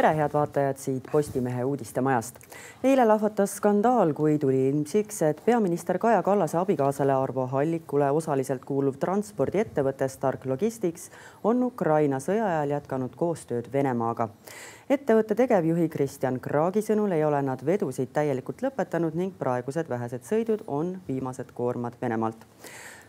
tere, head vaatajad siit Postimehe uudistemajast. eile lahvatas skandaal, kui tuli ilmsiks, et peaminister Kaja Kallase abikaasale Arvo Hallikule osaliselt kuuluv transpordiettevõte Stark Logistics on Ukraina sõja ajal jätkanud koostööd Venemaaga. ettevõtte tegevjuhi Kristjan Kraagi sõnul ei ole nad vedusid täielikult lõpetanud ning praegused vähesed sõidud on viimased koormad Venemaalt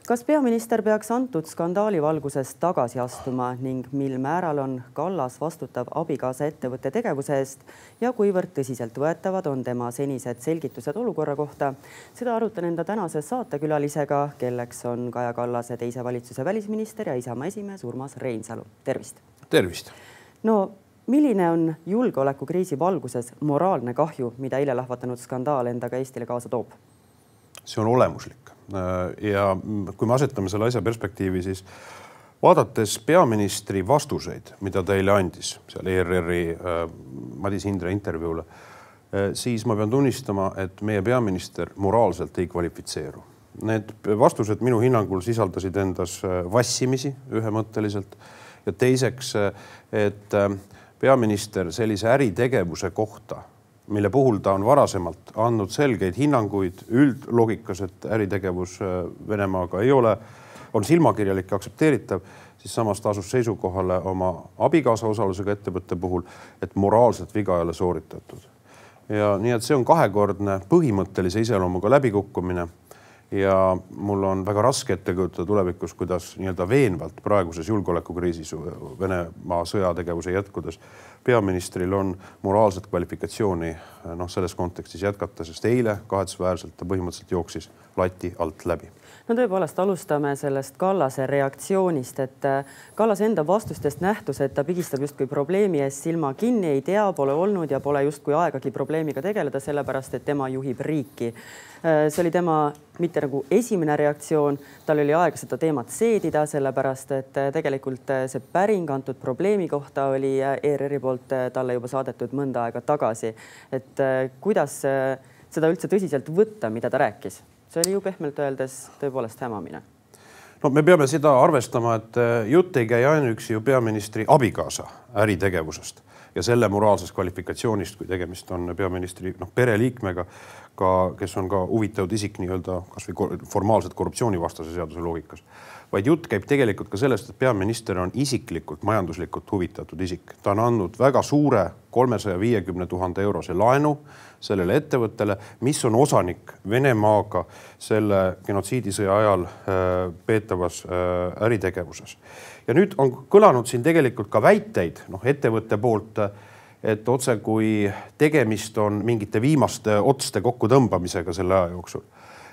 kas peaminister peaks antud skandaali valguses tagasi astuma ning mil määral on Kallas vastutav abikaasa ettevõtte tegevuse eest ja kuivõrd tõsiseltvõetavad on tema senised selgitused olukorra kohta? seda arutan enda tänase saatekülalisega, kelleks on Kaja Kallase teise valitsuse välisminister ja Isamaa esimees Urmas Reinsalu. tervist. tervist. no milline on julgeolekukriisi valguses moraalne kahju, mida eile lahvatanud skandaal endaga Eestile kaasa toob? See on olemuslik Äh, ja kui me asetame selle asja perspektiivi, siis vaadates peaministri vastuseid, mida ta eile andis seal ERR-i äh, Madis Hindre intervjuule, äh, siis ma pean tunnistama, et meie peaminister moraalselt ei kvalifitseeru. Need vastused minu hinnangul sisaldasid endas vassimisi ühemõtteliselt ja teiseks, et peaminister sellise äritegevuse kohta mille puhul ta on varasemalt andnud selgeid hinnanguid üldloogikas, et äritegevus äh, Venemaaga ei ole, on silmakirjalik ja aktsepteeritav, siis samas ta asus seisukohale oma abikaasa osalusega ettevõtte puhul, et moraalset viga ei ole sooritatud. ja nii, et see on kahekordne põhimõttelise iseloomuga läbikukkumine ja mul on väga raske ette kujutada tulevikus, kuidas nii-öelda veenvalt praeguses julgeolekukriisis Venemaa sõjategevuse jätkudes peaministril on moraalset kvalifikatsiooni noh, selles kontekstis jätkata, sest eile kahetsusväärselt ta põhimõtteliselt jooksis lati alt läbi no tõepoolest, alustame sellest Kallase reaktsioonist, et äh, Kallase enda vastustest nähtus, et ta pigistab justkui probleemi ees silma kinni, ei tea, pole olnud ja pole justkui aegagi probleemiga tegeleda, sellepärast et tema juhib riiki. Äh, see oli tema mitte nagu esimene reaktsioon, tal oli aega seda teemat seedida, sellepärast et äh, tegelikult see päring antud probleemi kohta oli ERR-i poolt talle juba saadetud mõnda aega tagasi. et kuidas seda üldse tõsiselt võtta, mida ta rääkis? See oli ju pehmelt öeldes tõepoolest hämamine. No me peame seda arvestama, et äh, jutt ei käi ainuüksi ju peaministri abikaasa äritegevusest ja selle moraalsest kvalifikatsioonist, kui tegemist on peaministri noh, pereliikmega, ka kes on ka huvitatud isik nii-öelda kasvõi formaalselt korruptsioonivastase seaduse loogikas vaid jutt käib tegelikult ka sellest, et peaminister on isiklikult majanduslikult huvitatud isik. ta on andnud väga suure kolmesaja viiekümne tuhande eurose laenu sellele ettevõttele, mis on osanik Venemaaga selle genotsiidisõja ajal äh, peetavas äh, äritegevuses. ja nüüd on kõlanud siin tegelikult ka väiteid, noh, ettevõtte poolt et otse kui tegemist on mingite viimaste otste kokkutõmbamisega selle aja jooksul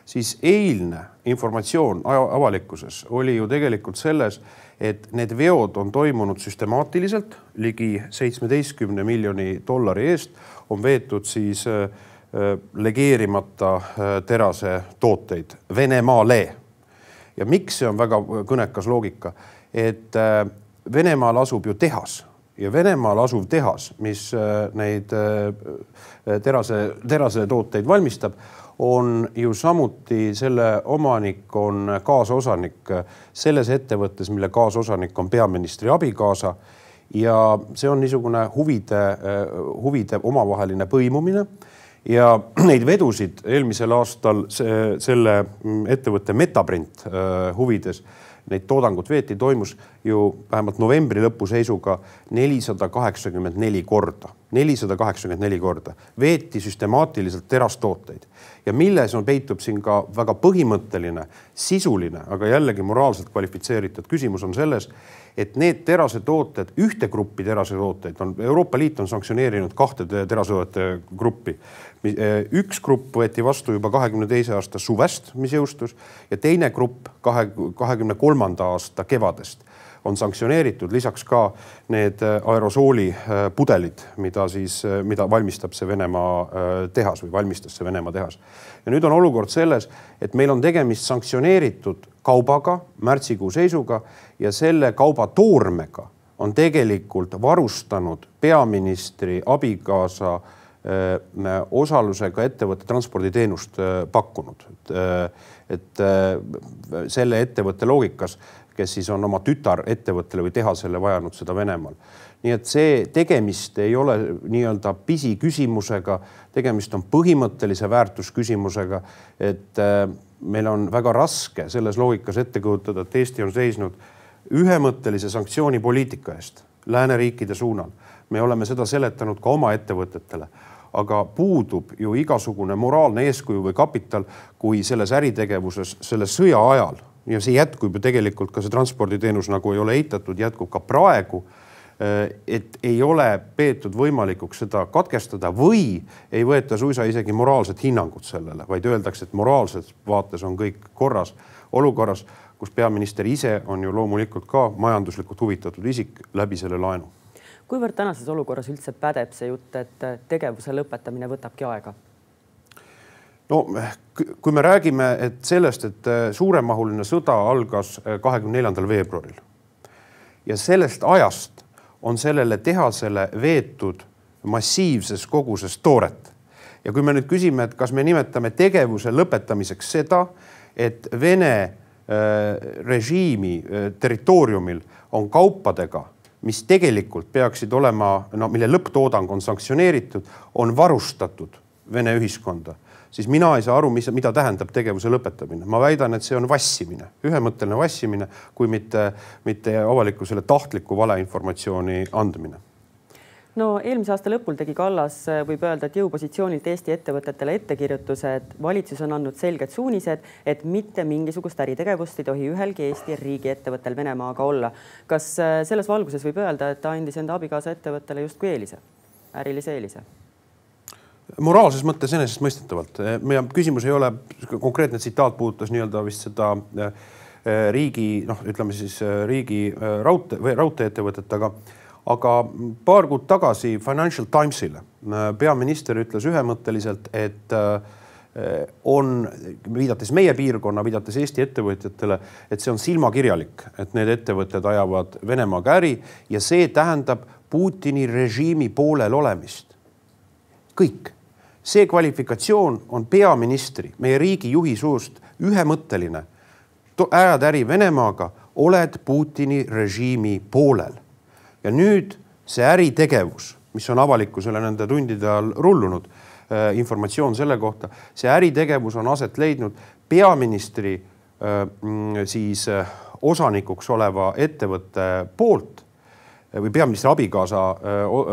siis eilne informatsioon avalikkuses oli ju tegelikult selles, et need veod on toimunud süstemaatiliselt ligi seitsmeteistkümne miljoni dollari eest on veetud siis äh, äh, legeerimata äh, terase tooteid Venemaale. ja miks see on väga kõnekas loogika, et Venemaal asub ju tehas ja Venemaal asuv tehas, mis neid terase, terasetooteid valmistab on ju samuti selle omanik on kaasosanik selles ettevõttes, mille kaasosanik on peaministri abikaasa. ja see on niisugune huvide, huvide omavaheline põimumine ja neid vedusid eelmisel aastal see, selle ettevõtte Metaprint äh, huvides neid toodangut veeti, toimus ju vähemalt novembri lõpu seisuga nelisada kaheksakümmend neli korda, nelisada kaheksakümmend neli korda. Veeti süstemaatiliselt terastooteid. Ja milles on, peitub siin ka väga põhimõtteline, sisuline, aga jällegi moraalselt kvalifitseeritud küsimus on selles, et need terasetooted, ühte gruppi terasetooteid on Euroopa Liit on sanktsioneerinud kahte terasetoodete gruppi. üks grupp võeti vastu juba kahekümne teise aasta suvest, mis jõustus ja teine grupp kahe, kahekümne kolmanda aasta kevadest on sanktsioneeritud, lisaks ka need äh, aerosooli äh, mida siis, äh, mida valmistab see Venemaa tehas või valmistas see Venemaa tehas. ja nüüd on olukord selles, et meil on tegemist sanktsioneeritud kaubaga märtsikuu seisuga ja selle kauba toormega on tegelikult varustanud peaministri abikaasa osalusega ettevõtte transporditeenust pakkunud. et selle ettevõtte loogikas kes siis on oma tütarettevõttele või tehasele vajanud seda Venemaal. nii et see tegemist ei ole nii-öelda pisiküsimusega, tegemist on põhimõttelise väärtusküsimusega, et äh, meil on väga raske selles loogikas ette kujutada, et Eesti on seisnud ühemõttelise sanktsioonipoliitika eest lääneriikide suunal. me oleme seda seletanud ka oma ettevõtetele aga puudub ju igasugune moraalne eeskuju või kapital, kui selles äritegevuses selle sõja ajal ja see jätkub ju tegelikult ka see transporditeenus, nagu ei ole eitatud, jätkub ka praegu eh, et ei ole peetud võimalikuks seda katkestada või ei võeta suisa isegi moraalset hinnangut sellele, vaid öeldakse, et moraalses vaates on kõik korras olukorras, kus peaminister ise on ju loomulikult ka majanduslikult huvitatud isik läbi selle laenu kuivõrd tänases olukorras üldse pädeb see jutt, et tegevuse lõpetamine võtabki aega? No kui me räägime, et sellest, et äh, suuremahuline sõda algas äh, kahekümne neljandal veebruaril ja sellest ajast on sellele tehasele veetud massiivses koguses tooret. ja kui me nüüd küsime, et kas me nimetame tegevuse lõpetamiseks seda, et Vene äh, režiimi äh, territooriumil on kaupadega mis tegelikult peaksid olema, no mille lõpptoodang on sanktsioneeritud, on varustatud Vene ühiskonda, siis mina ei saa aru, mis, mida tähendab tegevuse lõpetamine. ma väidan, et see on vassimine, ühemõtteline vassimine, kui mitte, mitte avalikkusele tahtliku valeinformatsiooni andmine no eelmise aasta lõpul tegi Kallas, võib öelda, et jõupositsioonilt Eesti ettevõtetele ettekirjutuse, et valitsus on andnud selged suunised, et mitte mingisugust äritegevust ei tohi ühelgi Eesti riigiettevõttel Venemaaga olla. kas äh, selles valguses võib öelda, et ta andis enda abikaasa ettevõttele justkui eelise, ärilise eelise? Moraalses mõttes enesestmõistetavalt. meie küsimus ei ole, konkreetne tsitaat puudutas nii-öelda vist seda äh, riigi noh, ütleme siis riigi raudtee või raudteeettevõtet, aga aga paar kuud tagasi Financial Timesile peaminister ütles ühemõtteliselt, et on, viidates meie piirkonna, viidates Eesti ettevõtjatele, et see on silmakirjalik, et need ettevõtted ajavad Venemaaga äri ja see tähendab Putini režiimi poolel olemist. kõik, see kvalifikatsioon on peaministri, meie riigijuhi suust ühemõtteline. ajad äri Venemaaga, oled Putini režiimi poolel ja nüüd see äritegevus, mis on avalikkusele nende tundide all rullunud, äh, informatsioon selle kohta, see äritegevus on aset leidnud peaministri äh, mm, siis äh, osanikuks oleva ettevõtte poolt või peaministri abikaasa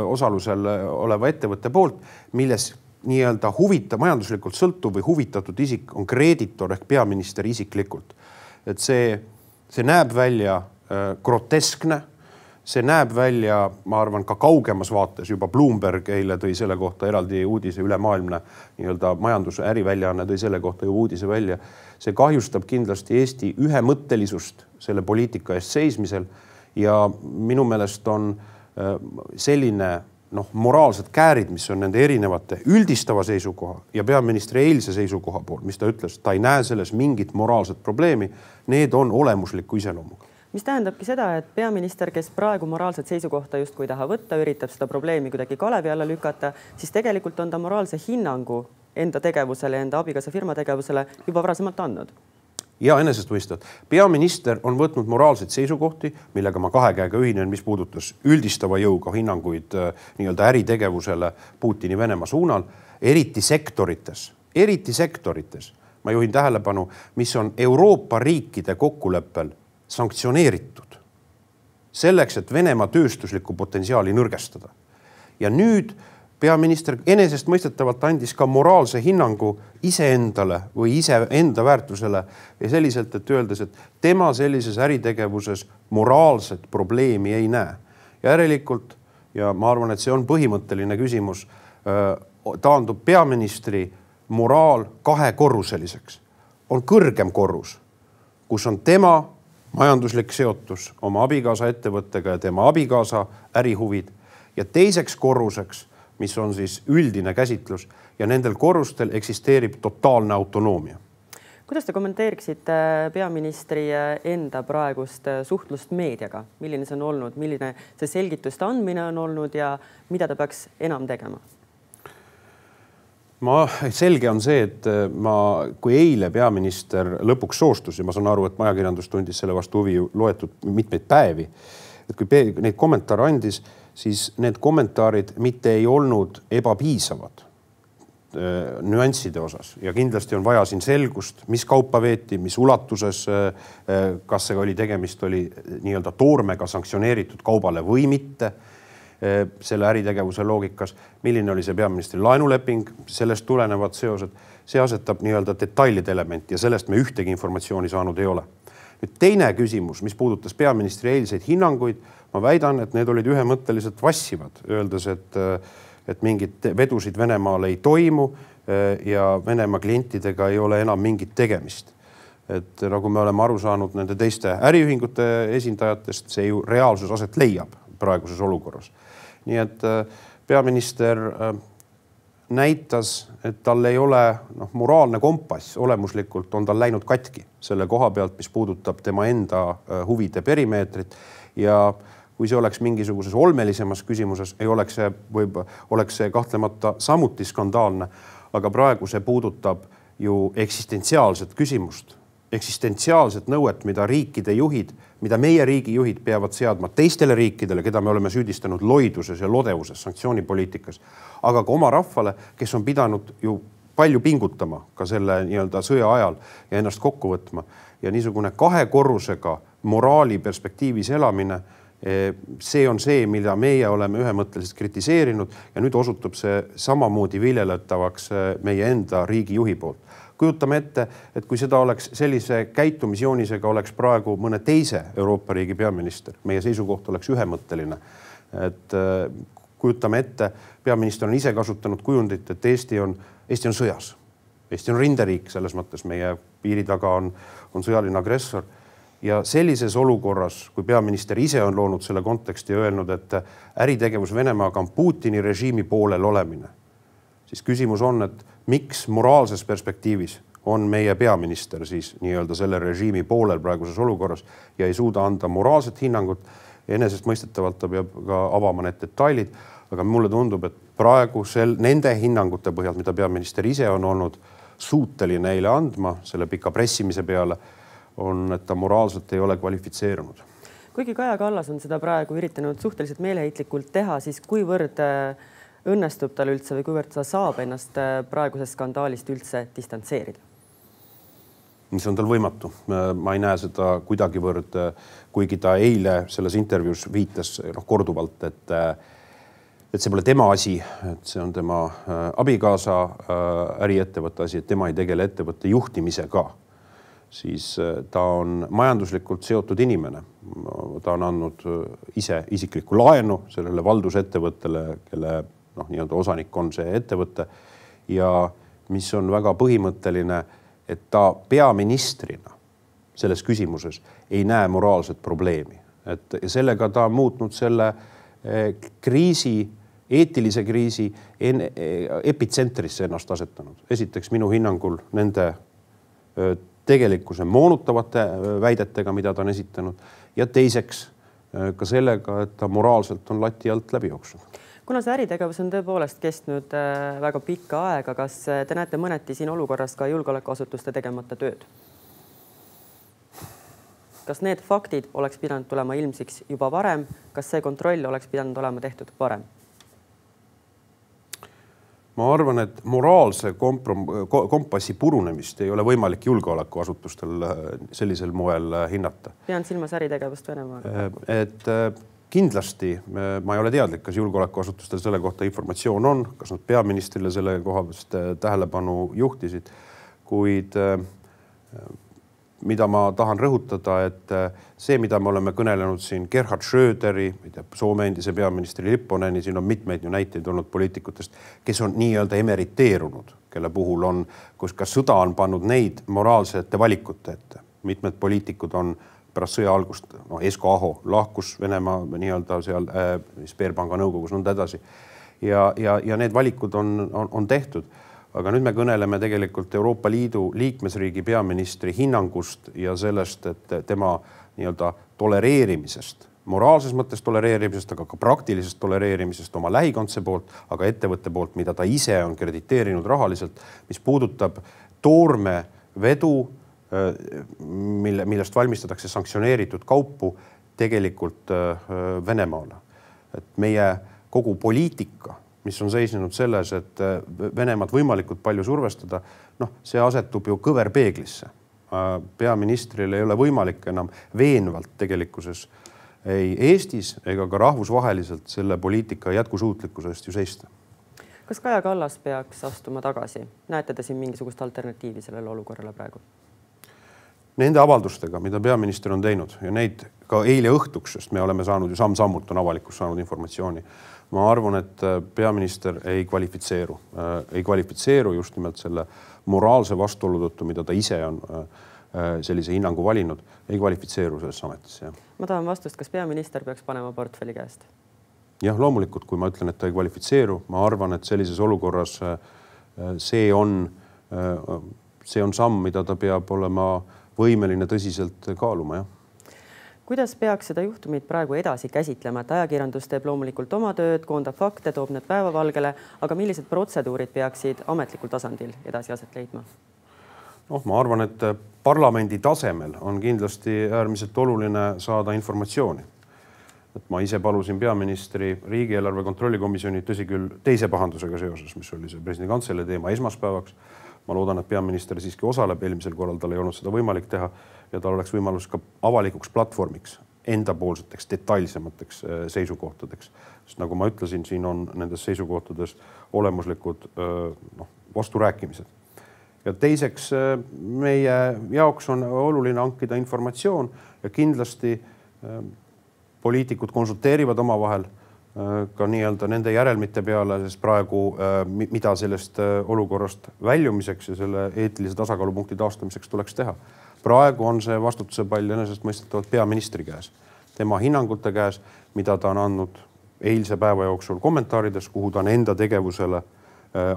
osalusel oleva ettevõtte poolt, milles nii-öelda huvita, majanduslikult sõltuv või huvitatud isik on kreeditor ehk peaminister isiklikult. et see, see näeb välja groteskne see näeb välja, ma arvan, ka kaugemas vaates juba Bloomberg eile tõi selle kohta eraldi uudise, ülemaailmne nii-öelda majandus- ja äriväljaanne tõi selle kohta juba uudise välja. see kahjustab kindlasti Eesti ühemõttelisust selle poliitika eest seismisel ja minu meelest on äh, selline noh, moraalsed käärid, mis on nende erinevate üldistava seisukoha ja peaministri eilse seisukoha pool, mis ta ütles, ta ei näe selles mingit moraalset probleemi. Need on olemusliku iseloomuga mis tähendabki seda, et peaminister, kes praegu moraalset seisukohta justkui ei taha võtta, üritab seda probleemi kuidagi kalevi alla lükata, siis tegelikult on ta moraalse hinnangu enda tegevusele, enda abikaasa firma tegevusele juba varasemalt andnud ja enesestmõistetavalt. peaminister on võtnud moraalseid seisukohti, millega ma kahe käega ühinen, mis puudutas üldistava jõuga hinnanguid äh, nii-öelda äritegevusele Putini Venemaa suunal, eriti sektorites, eriti sektorites. ma juhin tähelepanu, mis on Euroopa riikide kokkuleppel sanktsioneeritud selleks, et Venemaa tööstuslikku potentsiaali nõrgestada. ja nüüd peaminister enesestmõistetavalt andis ka moraalse hinnangu iseendale või iseenda väärtusele ja selliselt, et öeldes, et tema sellises äritegevuses moraalset probleemi ei näe. järelikult ja ma arvan, et see on põhimõtteline küsimus, taandub peaministri moraal kahekorruseliseks. on kõrgem korrus, kus on tema majanduslik seotus oma abikaasa ettevõttega ja tema abikaasa ärihuvid ja teiseks korruseks, mis on siis üldine käsitlus ja nendel korrustel eksisteerib totaalne autonoomia kuidas te kommenteeriksite äh, peaministri äh, enda praegust äh, suhtlust meediaga, milline see on olnud, milline see selgituste andmine on olnud ja mida ta peaks enam tegema? ma, selge on see, et ma, kui eile peaminister lõpuks soostus ja ma saan aru, et ajakirjandus tundis selle vastu huvi loetud mitmeid päevi. et kui neid kommentaare andis, siis need kommentaarid mitte ei olnud ebapiisavad äh, nüansside osas ja kindlasti on vaja siin selgust, mis kaupa veeti, mis ulatuses, äh, kas see oli tegemist, oli nii-öelda toormega sanktsioneeritud kaubale või mitte selle äritegevuse loogikas, milline oli see peaministri laenuleping, sellest tulenevad seosed, see asetab nii-öelda detailide elementi ja sellest me ühtegi informatsiooni saanud ei ole. Nüüd teine küsimus, mis puudutas peaministri eilseid hinnanguid, ma väidan, et need olid ühemõtteliselt vassivad, öeldes, et, et mingeid vedusid Venemaal ei toimu eh, ja Venemaa klientidega ei ole enam mingit tegemist. Et nagu me oleme aru saanud nende teiste äriühingute esindajatest, see ju reaalsus aset leiab praeguses olukorras. Nii et äh, peaminister äh, näitas, et tal ei ole noh, moraalne kompass, olemuslikult on tal läinud katki selle koha pealt, mis puudutab tema enda äh, huvide perimeetrit ja kui see oleks mingisuguses olmelisemas küsimuses, ei oleks see võib, oleks see kahtlemata samuti skandaalne. aga praegu see puudutab ju eksistentsiaalset küsimust, eksistentsiaalset nõuet, mida riikide juhid mida meie riigijuhid peavad seadma teistele riikidele, keda me oleme süüdistanud loiduses ja lodevuses sanktsioonipoliitikas, aga ka oma rahvale, kes on pidanud ju palju pingutama ka selle nii-öelda sõja ajal ja ennast kokku võtma. Ja niisugune kahe korrusega moraali perspektiivis elamine eh, see on see, mida meie oleme ühemõtteliselt kritiseerinud ja nüüd osutub see samamoodi viljeletavaks eh, meie enda riigijuhi poolt kujutame ette, et kui seda oleks sellise käitumisjoonisega oleks praegu mõne teise Euroopa riigi peaminister, meie seisukoht oleks ühemõtteline. et äh, kujutame ette, peaminister on ise kasutanud kujundit, et Eesti on, Eesti on sõjas. Eesti on rinderiik selles mõttes, meie piiri taga on, on sõjaline agressor ja sellises olukorras, kui peaminister ise on loonud selle konteksti ja öelnud, et äritegevus Venemaaga on Putini režiimi poolel olemine, siis küsimus on, et miks moraalses perspektiivis on meie peaminister siis nii-öelda selle režiimi poolel praeguses olukorras ja ei suuda anda moraalset hinnangut. enesestmõistetavalt ta peab ka avama need detailid, aga mulle tundub, et praegu sel, nende hinnangute põhjal, mida peaminister ise on olnud suuteline eile andma selle pika pressimise peale, on, et ta moraalselt ei ole kvalifitseerunud kuigi Kaja Kallas on seda praegu üritanud suhteliselt meeleheitlikult teha, siis kuivõrd äh, õnnestub tal üldse või kuivõrd ta saab ennast äh, praegusest skandaalist üldse distantseerida? see on tal võimatu, ma ei näe seda kuidagivõrd, kuigi ta eile selles intervjuus viitas noh, korduvalt, et et see pole tema asi, et see on tema äh, abikaasa äh, äriettevõtte asi, et tema ei tegele ettevõtte juhtimisega siis ta on majanduslikult seotud inimene. ta on andnud ise isiklikku laenu sellele valdusettevõttele, kelle noh, nii-öelda osanik on see ettevõte. Ja mis on väga põhimõtteline, et ta peaministrina selles küsimuses ei näe moraalset probleemi, et sellega ta on muutnud selle eh, kriisi, eetilise kriisi en, eh, epitsentrisse ennast asetanud. esiteks minu hinnangul nende eh, tegelikkuse moonutavate väidetega, mida ta on esitanud ja teiseks ka sellega, et ta moraalselt on lati alt läbi jooksnud kuna see äritegevus on tõepoolest kestnud äh, väga pikka aega, kas äh, te näete mõneti siin olukorras ka julgeolekuasutuste tegemata tööd? kas need faktid oleks pidanud tulema ilmsiks juba varem, kas see kontroll oleks pidanud olema tehtud varem? ma arvan, et moraalse komprom-, kompassi purunemist ei ole võimalik julgeolekuasutustel äh, sellisel moel hinnata. pean silmas äritegevust Venemaaga. et kindlasti ma ei ole teadlik, kas julgeolekuasutustel selle kohta informatsioon on, kas nad peaministrile selle koha pealt äh, tähelepanu juhtisid, kuid äh, mida ma tahan rõhutada, et äh, see, mida me oleme kõnelenud siin Gerhard Schröderi, ma ei tea, Soome endise peaministri Lipponeni, siin on mitmeid ju näiteid olnud poliitikutest, kes on nii-öelda emeriteerunud, kelle puhul on, kus ka sõda on pannud neid moraalsete valikute ette. mitmed poliitikud on pärast sõja algust, noh, Esko Aho lahkus Venemaa nii-öelda seal äh, Sberpanga nõukogus, nõnda edasi. ja, ja, ja need valikud on, on, on tehtud. aga nüüd me kõneleme tegelikult Euroopa Liidu liikmesriigi peaministri hinnangust ja sellest, et tema nii-öelda tolereerimisest moraalses mõttes tolereerimisest, aga ka praktilisest tolereerimisest oma lähikondse poolt, aga ettevõtte poolt, mida ta ise on krediteerinud rahaliselt, mis puudutab toormevedu, mille, millest valmistatakse sanktsioneeritud kaupu tegelikult Venemaale. et meie kogu poliitika, mis on seisnenud selles, et Venemaad võimalikult palju survestada, noh, see asetub ju kõverpeeglisse. peaministril ei ole võimalik enam veenvalt tegelikkuses äh, ei Eestis ega ka rahvusvaheliselt selle poliitika jätkusuutlikkuse eest ju seista. kas Kaja Kallas peaks astuma tagasi, näete te siin mingisugust alternatiivi sellele olukorrale praegu? Nende avaldustega, mida peaminister on teinud ja neid ka eile õhtuks, sest me oleme saanud ju samm-sammult on avalikkus saanud informatsiooni. ma arvan, et äh, peaminister ei kvalifitseeru äh,, ei kvalifitseeru just nimelt selle moraalse vastuolu tõttu, mida ta ise on äh, Äh, sellise hinnangu valinud, ei kvalifitseeru sellesse ametisse, jah. ma tahan vastust, kas peaminister peaks panema portfelli käest? jah, loomulikult, kui ma ütlen, et ta ei kvalifitseeru, ma arvan, et sellises olukorras äh, see on, äh, see on samm, mida ta peab olema võimeline tõsiselt kaaluma, jah kuidas peaks seda juhtumit praegu edasi käsitlema, et ajakirjandus teeb loomulikult oma tööd, koondab fakte, toob need päevavalgele, aga millised protseduurid peaksid ametlikul tasandil edasi aset leidma? noh, ma arvan, et parlamendi tasemel on kindlasti äärmiselt oluline saada informatsiooni. et ma ise palusin peaministri riigieelarve kontrolli komisjoni, tõsi küll, teise pahandusega seoses, mis oli see presidendi kantselei teema esmaspäevaks. Ma loodan, et peaminister siiski osaleb, eelmisel korral tal ei olnud seda võimalik teha ja tal oleks võimalus ka avalikuks platvormiks endapoolseteks detailsemateks äh, seisukohtadeks. sest nagu ma ütlesin, siin on nendes seisukohtades olemuslikud äh, noh, vasturääkimised ja teiseks äh, meie jaoks on oluline hankida informatsioon ja kindlasti poliitikud konsulteerivad omavahel ka nii-öelda nende järelmite peale, sest praegu, mida sellest olukorrast väljumiseks ja selle eetilise tasakaalupunkti taastamiseks tuleks teha. praegu on see vastutuse pall enesestmõistetavalt peaministri käes, tema hinnangute käes, mida ta on andnud eilse päeva jooksul kommentaarides, kuhu ta on enda tegevusele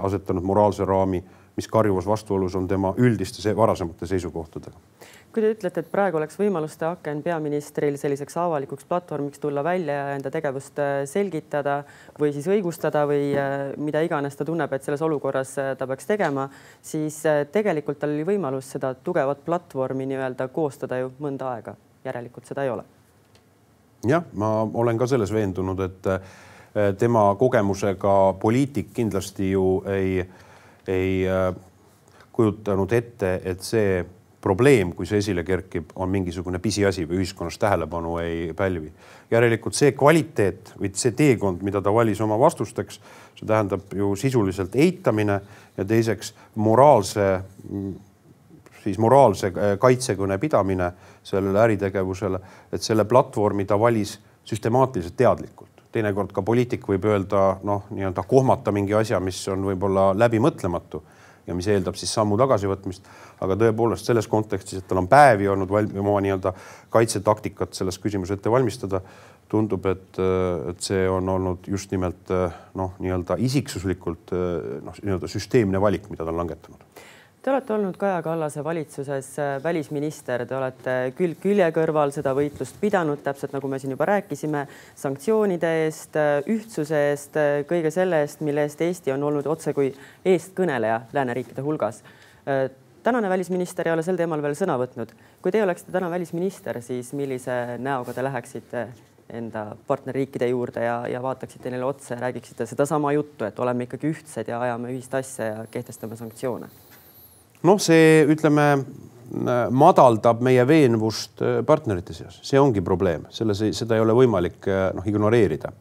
asetanud moraalse raami mis karjuvas vastuolus on tema üldiste varasemate seisukohtadega. kui te ütlete, et praegu oleks võimaluste aken peaministril selliseks avalikuks platvormiks tulla välja ja enda tegevust äh, selgitada või siis õigustada või äh, mida iganes ta tunneb, et selles olukorras äh, ta peaks tegema, siis tegelikult tal oli võimalus seda tugevat platvormi nii-öelda koostada ju mõnda aega. järelikult seda ei ole. jah, ma olen ka selles veendunud, et tema kogemusega poliitik kindlasti ju ei ei äh, kujutanud ette, et see probleem, kui see esile kerkib, on mingisugune pisiasi või ühiskonnas tähelepanu ei pälvi. järelikult see kvaliteet või see teekond, mida ta valis oma vastusteks, see tähendab ju sisuliselt eitamine ja teiseks moraalse, siis moraalse äh, kaitsekõne pidamine sellele äritegevusele, et selle platvormi ta valis süstemaatiliselt teadlikult teinekord ka poliitik võib öelda noh, nii-öelda kohmata mingi asja, mis on võib-olla läbimõtlematu ja mis eeldab siis sammu tagasivõtmist. aga tõepoolest selles kontekstis, et tal on päevi olnud valmi, oma nii-öelda kaitsetaktikat selles küsimuses ette valmistada, tundub, et, et see on olnud just nimelt noh, nii-öelda isiksuslikult noh, nii-öelda süsteemne valik, mida ta on langetanud Te olete olnud Kaja Kallase valitsuses äh, välisminister, te olete külg külje kõrval seda võitlust pidanud, täpselt nagu me siin juba rääkisime, sanktsioonide eest, äh, ühtsuse eest, äh, kõige selle eest, mille eest Eesti on olnud otsekui eestkõneleja lääneriikide hulgas. tänane välisminister ei ole sel teemal veel sõna võtnud. kui teie oleksite täna välisminister, siis millise näoga te läheksite enda partnerriikide juurde ja, ja vaataksite neile otsa ja räägiksite sedasama juttu, et oleme ikkagi ühtsed ja ajame ühist asja ja kehtestame sanktsioone noh, see ütleme, madaldab meie veenvust äh, partnerite seas, see ongi probleem, selles, seda ei ole võimalik äh, noh ignoreerida.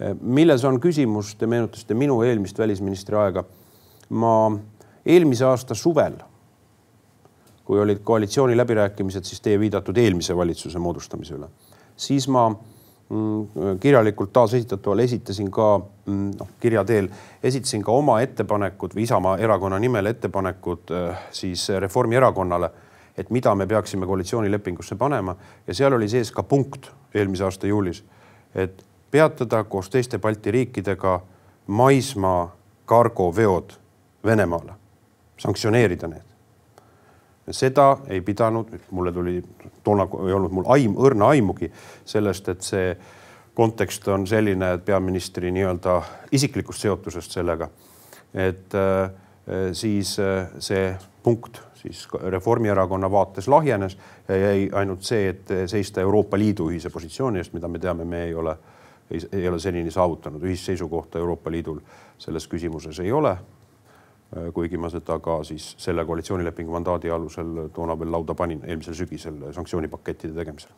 Äh, milles on küsimus, te meenutasite minu eelmist välisministri aega. ma eelmise aasta suvel, kui olid koalitsiooniläbirääkimised, siis teie viidatud eelmise valitsuse moodustamise üle, siis ma Mm, kirjalikult taasesitatavale esitasin ka mm, noh, kirja teel esitasin ka oma ettepanekud või Isamaa erakonna nimel ettepanekud äh, siis Reformierakonnale, et mida me peaksime koalitsioonilepingusse panema ja seal oli sees ka punkt eelmise aasta juulis, et peatada koos teiste Balti riikidega maismaa kargoveod Venemaale, sanktsioneerida need. Seda ei pidanud, mulle tuli, toona ei olnud mul aim, õrna aimugi sellest, et see kontekst on selline, et peaministri nii-öelda isiklikust seotusest sellega, et äh, siis äh, see punkt siis Reformierakonna vaates lahjenes jäi ainult see, et seista Euroopa Liidu ühise positsiooni eest, mida me teame, me ei ole, ei ole senini saavutanud, ühist seisukohta Euroopa Liidul selles küsimuses ei ole kuigi ma seda ka siis selle koalitsioonilepingu mandaadi alusel toona veel lauda panin eelmisel sügisel sanktsioonipakettide tegemisel.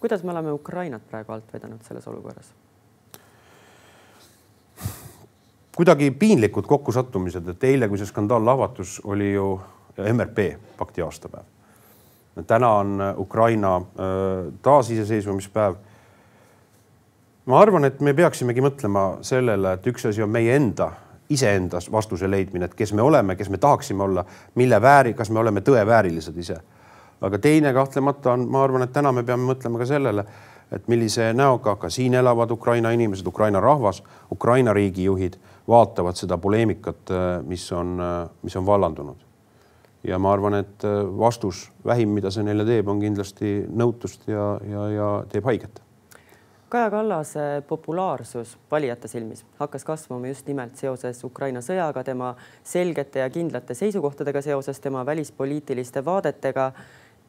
kuidas me oleme Ukrainat praegu alt vedanud selles olukorras? kuidagi piinlikud kokkusattumised, et eile, kui see skandaal lahvatus, oli ju MRP pakti aastapäev. täna on Ukraina äh, taasiseseisvumispäev. ma arvan, et me peaksimegi mõtlema sellele, et üks asi on meie enda iseendas vastuse leidmine, et kes me oleme, kes me tahaksime olla, mille vääri, kas me oleme tõe väärilised ise. aga teine kahtlemata on, ma arvan, et täna me peame mõtlema ka sellele, et millise näoga ka siin elavad Ukraina inimesed, Ukraina rahvas, Ukraina riigijuhid vaatavad seda poleemikat, mis on, mis on vallandunud. ja ma arvan, et vastus, vähim, mida see neile teeb, on kindlasti nõutust ja, ja, ja teeb haiget Kaja Kallase populaarsus valijate silmis hakkas kasvama just nimelt seoses Ukraina sõjaga, tema selgete ja kindlate seisukohtadega seoses tema välispoliitiliste vaadetega.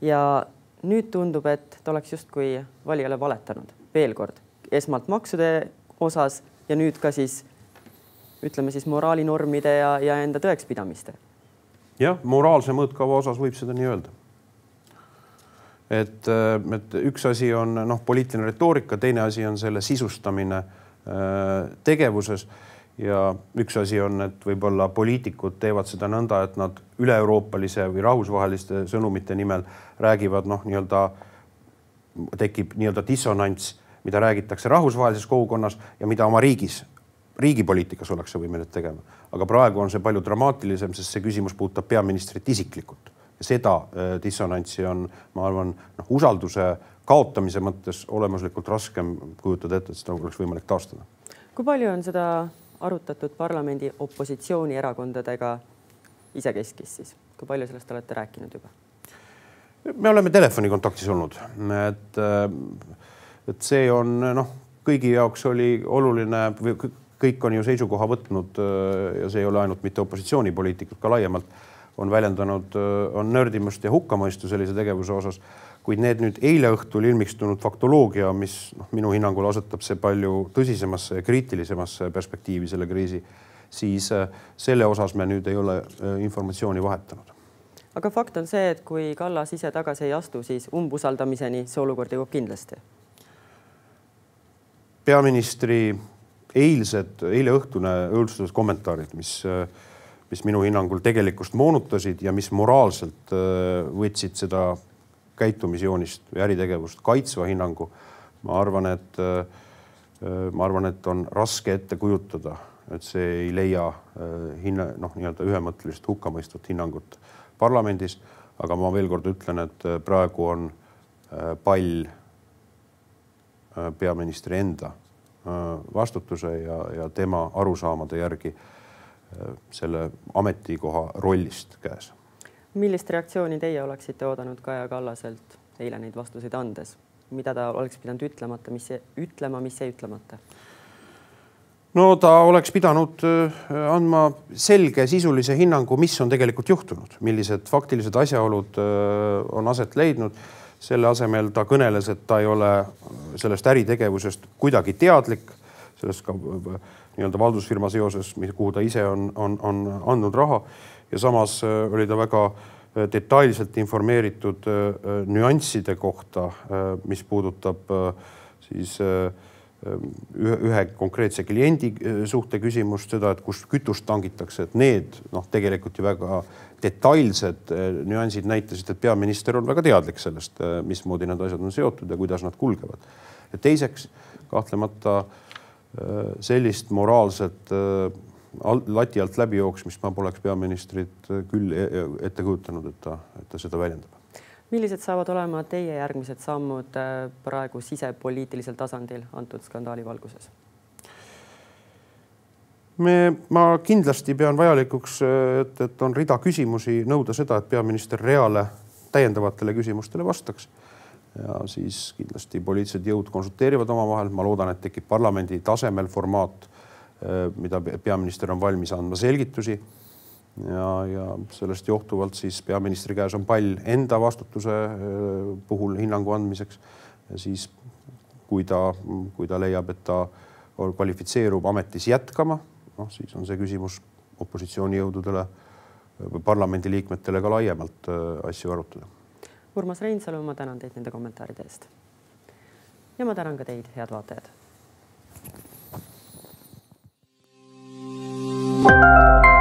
ja nüüd tundub, et ta oleks justkui valijale valetanud veel kord, esmalt maksude osas ja nüüd ka siis ütleme siis moraalinormide ja, ja enda tõekspidamiste. jah, moraalse mõõtkava osas võib seda nii öelda et, äh, et üks asi on noh, poliitiline retoorika, teine asi on selle sisustamine äh, tegevuses ja üks asi on, et võib-olla poliitikud teevad seda nõnda, et nad üle-euroopalise või rahvusvaheliste sõnumite nimel räägivad noh, nii-öelda tekib nii-öelda dissonants, mida räägitakse rahvusvahelises kogukonnas ja mida oma riigis, riigipoliitikas ollakse võimelised tegema. aga praegu on see palju dramaatilisem, sest see küsimus puudutab peaministrit isiklikult seda äh, dissonantsi on, ma arvan, noh, usalduse kaotamise mõttes olemuslikult raskem kujutada ette, et seda oleks võimalik taastada. kui palju on seda arutatud parlamendi opositsioonierakondadega isekeskis siis, kui palju sellest olete rääkinud juba? me oleme telefonikontaktis olnud, et, äh, et see on noh, kõigi jaoks oli oluline, kõik on ju seisukoha võtnud äh, ja see ei ole ainult mitte opositsioonipoliitikud, ka laiemalt on väljendanud, on nördimust ja hukkamõistu sellise tegevuse osas. kuid need nüüd eile õhtul ilmistunud faktoloogia, mis noh, minu hinnangul asetab see palju tõsisemasse ja kriitilisemasse perspektiivi selle kriisi, siis selle osas me nüüd ei ole informatsiooni vahetanud aga fakt on see, et kui Kallas ise tagasi ei astu, siis umbusaldamiseni see olukord jõuab kindlasti. peaministri eilsed, eileõhtune õõlustavad kommentaarid, mis äh, mis minu hinnangul tegelikkust moonutasid ja mis moraalselt äh, võtsid seda käitumisjoonist või äritegevust kaitsva hinnangu. ma arvan, et äh, ma arvan, et on raske ette kujutada, et see ei leia äh, hinna, noh, nii-öelda ühemõttelist hukkamõistvat hinnangut parlamendis. aga ma veel kord ütlen, et praegu on pall peaministri enda vastutuse ja, ja tema arusaamade järgi selle ametikoha rollist käes. millist reaktsiooni teie oleksite oodanud Kaja Kallaselt eile neid vastuseid andes, mida ta oleks pidanud ütlemata, mis ütlema, mis jäi ütlemata? no ta oleks pidanud äh, andma selge sisulise hinnangu, mis on tegelikult juhtunud, millised faktilised asjaolud äh, on aset leidnud. selle asemel ta kõneles, et ta ei ole sellest äritegevusest kuidagi teadlik, sellest ka nii-öelda valdusfirma seoses, kuhu ta ise on, on, on andnud raha ja samas äh, oli ta väga äh, detailselt informeeritud äh, nüansside kohta, mis puudutab siis ühe, ühe konkreetse kliendi suhte küsimust, seda, et kust kütust tangitakse, et need noh, tegelikult ju väga detailsed nüansid näitasid, et peaminister on väga teadlik sellest, mismoodi need asjad on seotud ja kuidas nad kulgevad. ja teiseks kahtlemata Äh, sellist moraalset äh, lati alt läbi jooksmist ma poleks peaministrit äh, küll e-, e-, ette kujutanud, et ta, et ta seda väljendab. millised saavad olema teie järgmised sammud praegu sisepoliitilisel tasandil antud skandaali valguses? me, ma kindlasti pean vajalikuks, et, et on rida küsimusi, nõuda seda, et peaminister reale täiendavatele küsimustele vastaks. Ja siis kindlasti poliitilised jõud konsulteerivad omavahel, ma loodan, et tekib parlamendi tasemel formaat, mida peaminister on valmis andma selgitusi. ja, ja sellest johtuvalt siis peaministri käes on pall enda vastutuse puhul hinnangu andmiseks. ja siis kui ta, kui ta leiab, et ta kvalifitseerub ametis jätkama noh, siis on see küsimus opositsioonijõududele parlamendiliikmetele ka laiemalt äh, asju arutada. Urmas Reinsalu, ma tänan teid nende kommentaaride eest. ja ma tänan ka teid, head vaatajad. thank you